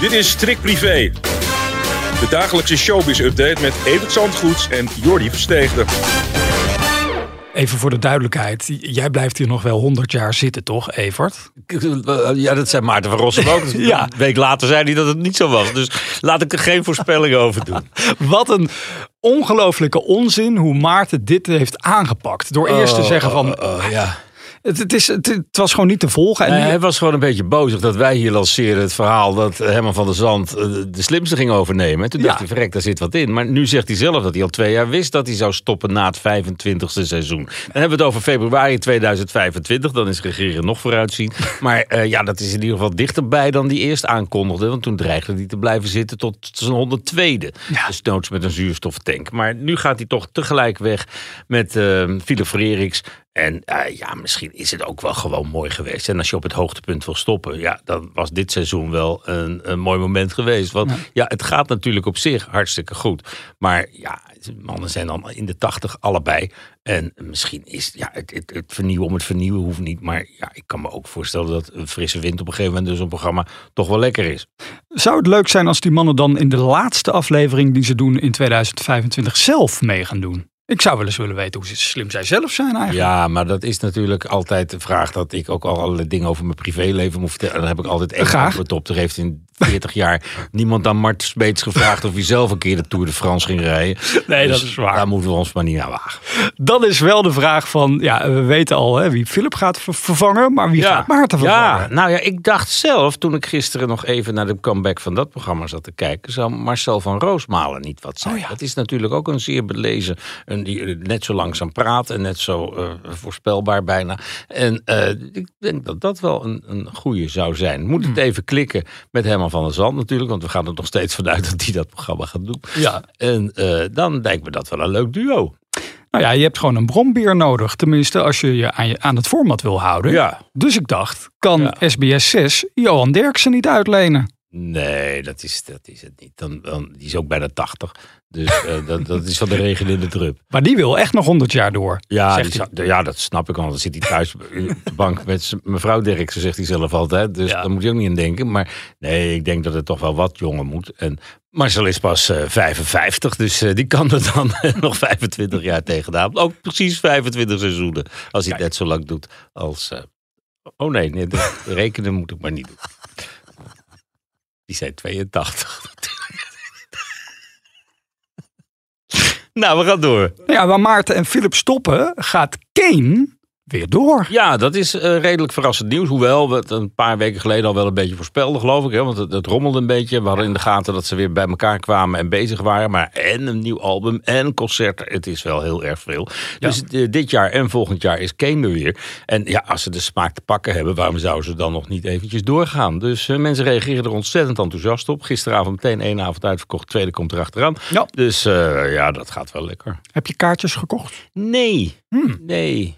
Dit is Strik Privé. De dagelijkse showbiz-update met Evert Zandgoeds en Jordi Versteegde. Even voor de duidelijkheid. Jij blijft hier nog wel 100 jaar zitten, toch, Evert? Ja, dat zei Maarten van Rossum ook. Ja. Een week later zei hij dat het niet zo was. Dus laat ik er geen voorspelling over doen. Wat een ongelofelijke onzin hoe Maarten dit heeft aangepakt. Door eerst te zeggen van, Oh, ja. Het, het, is, het, het was gewoon niet te volgen. En Nee, nu- hij was gewoon een beetje bozig dat wij hier lanceren het verhaal dat Herman van der Zand eh, de slimste ging overnemen. En toen dacht Ja. hij, verrek, daar zit wat in. Maar nu zegt hij zelf dat hij al twee jaar wist dat hij zou stoppen na het 25e seizoen. Dan hebben we het over februari 2025. Dan is regeren nog vooruitzien. Maar eh, ja, dat is in ieder geval dichterbij dan die eerst aankondigde. Want toen dreigde hij te blijven zitten tot zijn 102e. Dus noods met een zuurstoftank. Maar nu gaat hij toch tegelijk weg met eh Philip. En eh, ja, misschien is het ook wel gewoon mooi geweest. En als je op het hoogtepunt wil stoppen, ja, dan was dit seizoen wel een, een mooi moment geweest. Want ja. het gaat natuurlijk op zich hartstikke goed. Maar ja, mannen zijn dan in de tachtig allebei. En misschien is ja, het, het, het vernieuwen om het vernieuwen hoeft niet. Maar ja, ik kan me ook voorstellen dat een frisse wind op een gegeven moment dus een programma toch wel lekker is. Zou het leuk zijn als die mannen dan in de laatste aflevering die ze doen in 2025 zelf mee gaan doen? Ik zou wel eens willen weten hoe slim zij zelf zijn eigenlijk. Ja, maar dat is natuurlijk altijd de vraag dat ik ook al allerlei dingen over mijn privéleven moet vertellen. Dan heb ik altijd één Graag. antwoord op. Er heeft in 40 jaar niemand aan Mart Smeets gevraagd of hij zelf een keer de Tour de France ging rijden. Nee, dat Dus is waar. Daar moeten we ons maar niet aan wagen. Dan is wel de vraag van, ja, we weten al hè, wie Philip gaat ver- vervangen, maar wie gaat Maarten vervangen? Ja, nou ja, ik dacht zelf, toen ik gisteren nog even naar de comeback van dat programma zat te kijken, zou Marcel van Roosmalen niet wat zijn. Oh ja. Dat is natuurlijk ook een zeer belezen, een, die eh, net zo langzaam praat en net zo eh, voorspelbaar bijna. En eh, ik denk dat dat wel een, een goede zou zijn. Moet Hmm. het even klikken met Herman van der Zand natuurlijk, want we gaan er nog steeds vanuit dat hij dat programma gaat doen. Ja. En eh, dan lijkt me dat wel een leuk duo. Nou ja, je hebt gewoon een brombeer nodig. Tenminste, als je je aan, je aan het format wil houden. Ja. Dus ik dacht, kan Ja. SBS 6 Johan Derksen niet uitlenen? Nee, dat is, dat is het niet. Dan, dan, die is ook bijna 80. Dus eh, dat, dat is van de regen in de drup. Maar die wil echt nog 100 jaar door. Ja, die ja, dat snap ik al. Dan zit hij thuis de bank met mevrouw Derksen, zegt hij zelf altijd. Dus Ja. daar moet je ook niet in denken. Maar nee, ik denk dat het toch wel wat jonger moet. En Marcel is pas eh, 55, dus eh, die kan er dan nog 25 jaar tegenaan. Ook precies 25 seizoenen, als hij het net zo lang doet als... oh nee, nee rekenen moet ik maar niet doen. Die zijn 82 Nou, we gaan door. Ja, waar Maarten en Philip stoppen, gaat Kane weer door. Ja, dat is eh, redelijk verrassend nieuws. Hoewel we het een paar weken geleden al wel een beetje voorspelden, geloof ik. Hè? Want het, het rommelde een beetje. We hadden in de gaten dat ze weer bij elkaar kwamen en bezig waren. Maar en een nieuw album en concerten. Het is wel heel erg veel. Dus eh, dit jaar en volgend jaar is Kane er weer. En ja, als ze de smaak te pakken hebben, waarom zouden ze dan nog niet eventjes doorgaan? Dus eh, mensen reageren er ontzettend enthousiast op. Gisteravond meteen één avond uitverkocht. Tweede komt erachteraan. Ja. Dus ja, dat gaat wel lekker. Heb je kaartjes gekocht? Nee, Hmm. nee.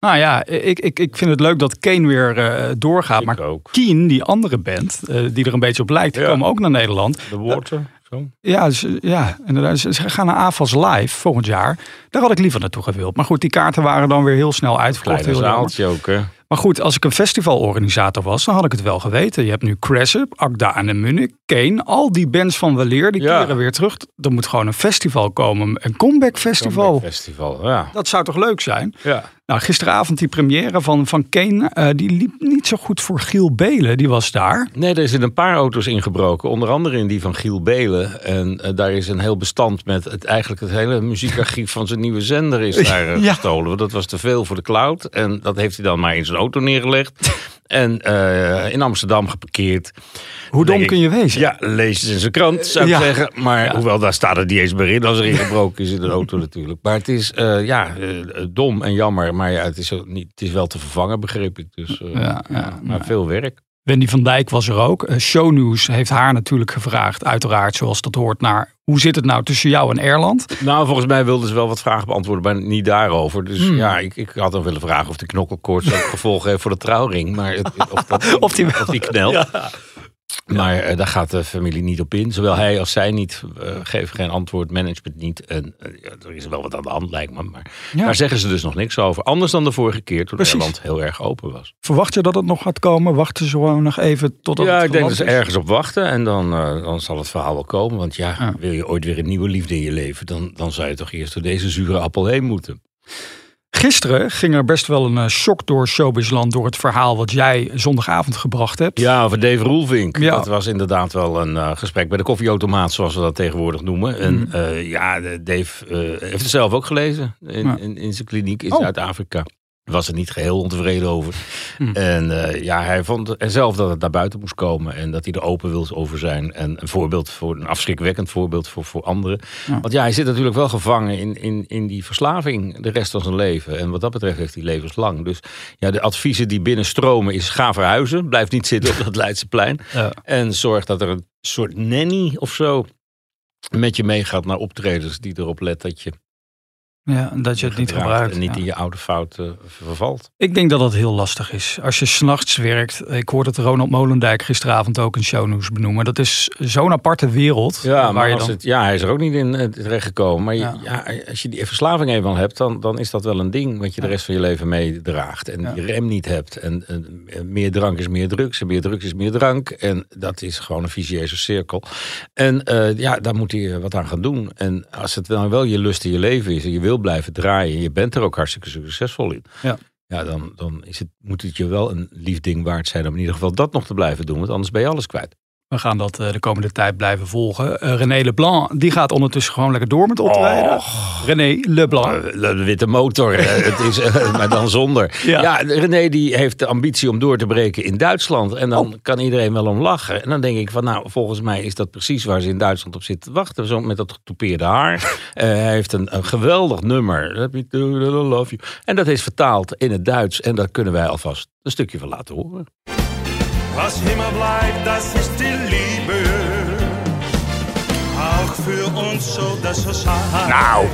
Nou ja, ik, ik, ik vind het leuk dat Kane weer eh, doorgaat. Ik maar ook. Keen, die andere band, eh, die er een beetje op lijkt, die Ja. komen ook naar Nederland. De water. Zo. Ja, ze, ja inderdaad. Ze gaan naar AFAS Live volgend jaar. Daar had ik liever naartoe gewild. Maar goed, die kaarten waren dan weer heel snel uitverkocht. Kleine Heel zaaltje ook, hè? Maar goed, als ik een festivalorganisator was, dan had ik het wel geweten. Je hebt nu Cressup, Akda en de Munich, Kane, al die bands van Weleer, die Ja. keren weer terug. Er moet gewoon een festival komen, een comeback festival. Comeback Festival, ja. Dat zou toch leuk zijn? ja. Nou, gisteravond die première van, van Kane, eh, die liep niet zo goed voor Giel Belen. Die was daar. Nee, er zijn een paar auto's ingebroken. Onder andere in die van Giel Belen. En eh, daar is een heel bestand met het, eigenlijk het hele muziekarchief van zijn nieuwe zender is daar eh, Ja. gestolen. Want dat was te veel voor de cloud. En dat heeft hij dan maar in zijn auto neergelegd. En eh, in Amsterdam geparkeerd. Hoe dom ik, kun je wezen? Ja, lees het in zijn krant, zou ik Ja. zeggen. Maar hoewel, daar staat het niet eens meer in als er ingebroken is in de auto natuurlijk. Maar het is eh, ja, eh, dom en jammer. Maar ja, het is, niet, het is wel te vervangen, begreep ik. Dus Ja, ja, maar veel werk. Wendy van Dijk was er ook. Eh, Shownews heeft haar natuurlijk gevraagd, uiteraard zoals dat hoort, naar hoe zit het nou tussen jou en Erland? Nou, volgens mij wilden ze wel wat vragen beantwoorden, maar niet daarover. Dus Hmm. ja, ik, ik had dan willen vragen of de knokkelkoorts ook gevolgen heeft voor de trouwring. Maar het, of, dat, Of die wel. of die knelt. Maar eh, daar gaat de familie niet op in. Zowel hij als zij niet. eh, geven geen antwoord, management niet. En eh, er is wel wat aan de hand, lijkt me. Maar Ja. daar zeggen ze dus nog niks over. Anders dan de vorige keer toen Precies. Nederland heel erg open was. Verwacht je dat het nog gaat komen? Wachten ze gewoon nog even totdat ja, het ik denk dat ze ergens op wachten. En dan, dan zal het verhaal wel komen. Want ja, Ja. wil je ooit weer een nieuwe liefde in je leven... dan, dan zou je toch eerst door deze zure appel heen moeten. Gisteren ging er best wel een eh, shock door showbizland door het verhaal wat jij zondagavond gebracht hebt. Ja, over Dave Roelvink. Ja. Dat was inderdaad wel een eh, gesprek bij de koffieautomaat, zoals we dat tegenwoordig noemen. En Mhm. eh, ja, Dave heeft het zelf ook gelezen in, Ja. in, in zijn kliniek in Oh. Zuid-Afrika. Was er niet geheel ontevreden over. Mhm. En eh, ja, hij vond zelf dat het naar buiten moest komen. En dat hij er open wil over zijn. En een voorbeeld voor een afschrikwekkend voorbeeld voor, voor anderen. Ja. Want ja, hij zit natuurlijk wel gevangen in, in, in die verslaving de rest van zijn leven. En wat dat betreft heeft hij levenslang. Dus ja, de adviezen die binnenstromen is ga verhuizen. Blijf niet zitten op dat Leidseplein. Ja. En zorg dat er een soort nanny of zo met je meegaat naar optredens die erop let dat je Ja, en dat je het niet gebruikt. en niet ja. in je oude fout eh, vervalt. Ik denk dat dat heel lastig is. Als je s'nachts werkt. Ik hoorde het Ronald Molendijk gisteravond ook in Shownews benoemen. Dat is zo'n aparte wereld. Ja, waar maar je als dan... het, ja, hij is er ook niet in eh, terechtgekomen. Maar je- Ja. als je die verslaving eenmaal hebt, dan, dan is dat wel een ding wat je de rest van je leven meedraagt. En die rem niet hebt. En, en, en meer drank is meer drugs. En meer drugs is meer drank. En dat is gewoon een vicieuze cirkel. En eh, ja, daar moet hij eh, wat aan gaan doen. En als het dan wel je lust in je leven is en je wil blijven draaien. En je bent er ook hartstikke succesvol in. Ja. Ja, dan, dan is het, moet het je wel een lief ding waard zijn om in ieder geval dat nog te blijven doen. Want anders ben je alles kwijt. We gaan dat eh, de komende tijd blijven volgen. Eh, René Leblanc, die gaat ondertussen gewoon lekker door met optreden. René Leblanc. Eh, De witte motor, het is, maar dan zonder. Ja. Ja. René die heeft de ambitie om door te breken in Duitsland. En dan Oh. kan iedereen wel om lachen. En dan denk ik van, nou, volgens mij is dat precies waar ze in Duitsland op zitten te wachten. Zo met dat getoupeerde haar. Hij heeft een, een geweldig nummer. Love you. En dat is vertaald in het Duits. En daar kunnen wij alvast een stukje van laten horen. Was immer bleibt, das ist die Liebe. Auch für uns so, es sein. Nou,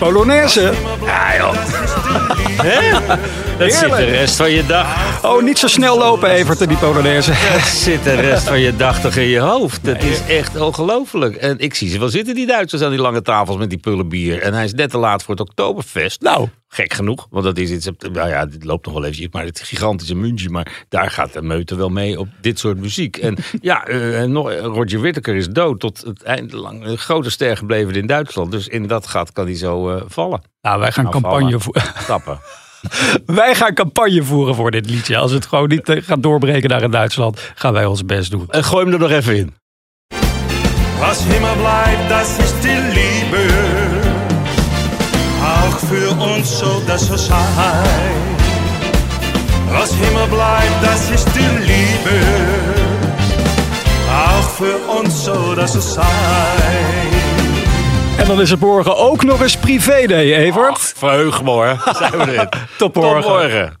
Polonaise. Das ist die Liebe. Dat zit de rest van je dag. Oh, niet zo snel lopen, Evert, die Polonaise. Dat zit de rest van je dag toch in je hoofd. Dat is echt ongelooflijk. En ik zie ze wel zitten, die Duitsers, aan die lange tafels met die pullen bier. En hij is net te laat voor het Oktoberfest. Nou, Gek genoeg, want dat is iets. Nou ja, dit loopt nog wel eventjes, maar het gigantische München. Maar daar gaat de meute wel mee op dit soort muziek. En ja, eh, nog, Roger Whittaker is dood tot het einde lang. Een grote ster gebleven in Duitsland. Dus in dat gat kan hij zo eh, vallen. nou wij, gaan Nou, campagne vallen. vo- Stappen. wij gaan campagne voeren voor dit liedje. Als het gewoon niet eh, gaat doorbreken naar in Duitsland, gaan wij ons best doen. En gooi hem er nog even in. Was immer bleibt, das ist die Liebe. Auch für uns so, dass es sein. Was immer bleibt, das ist die Liebe. Auch für uns so, dass es sein. En dan is het morgen ook nog eens privé day, Evert. Verheug me hoor. Zijn we erin. Tot morgen. Tot morgen.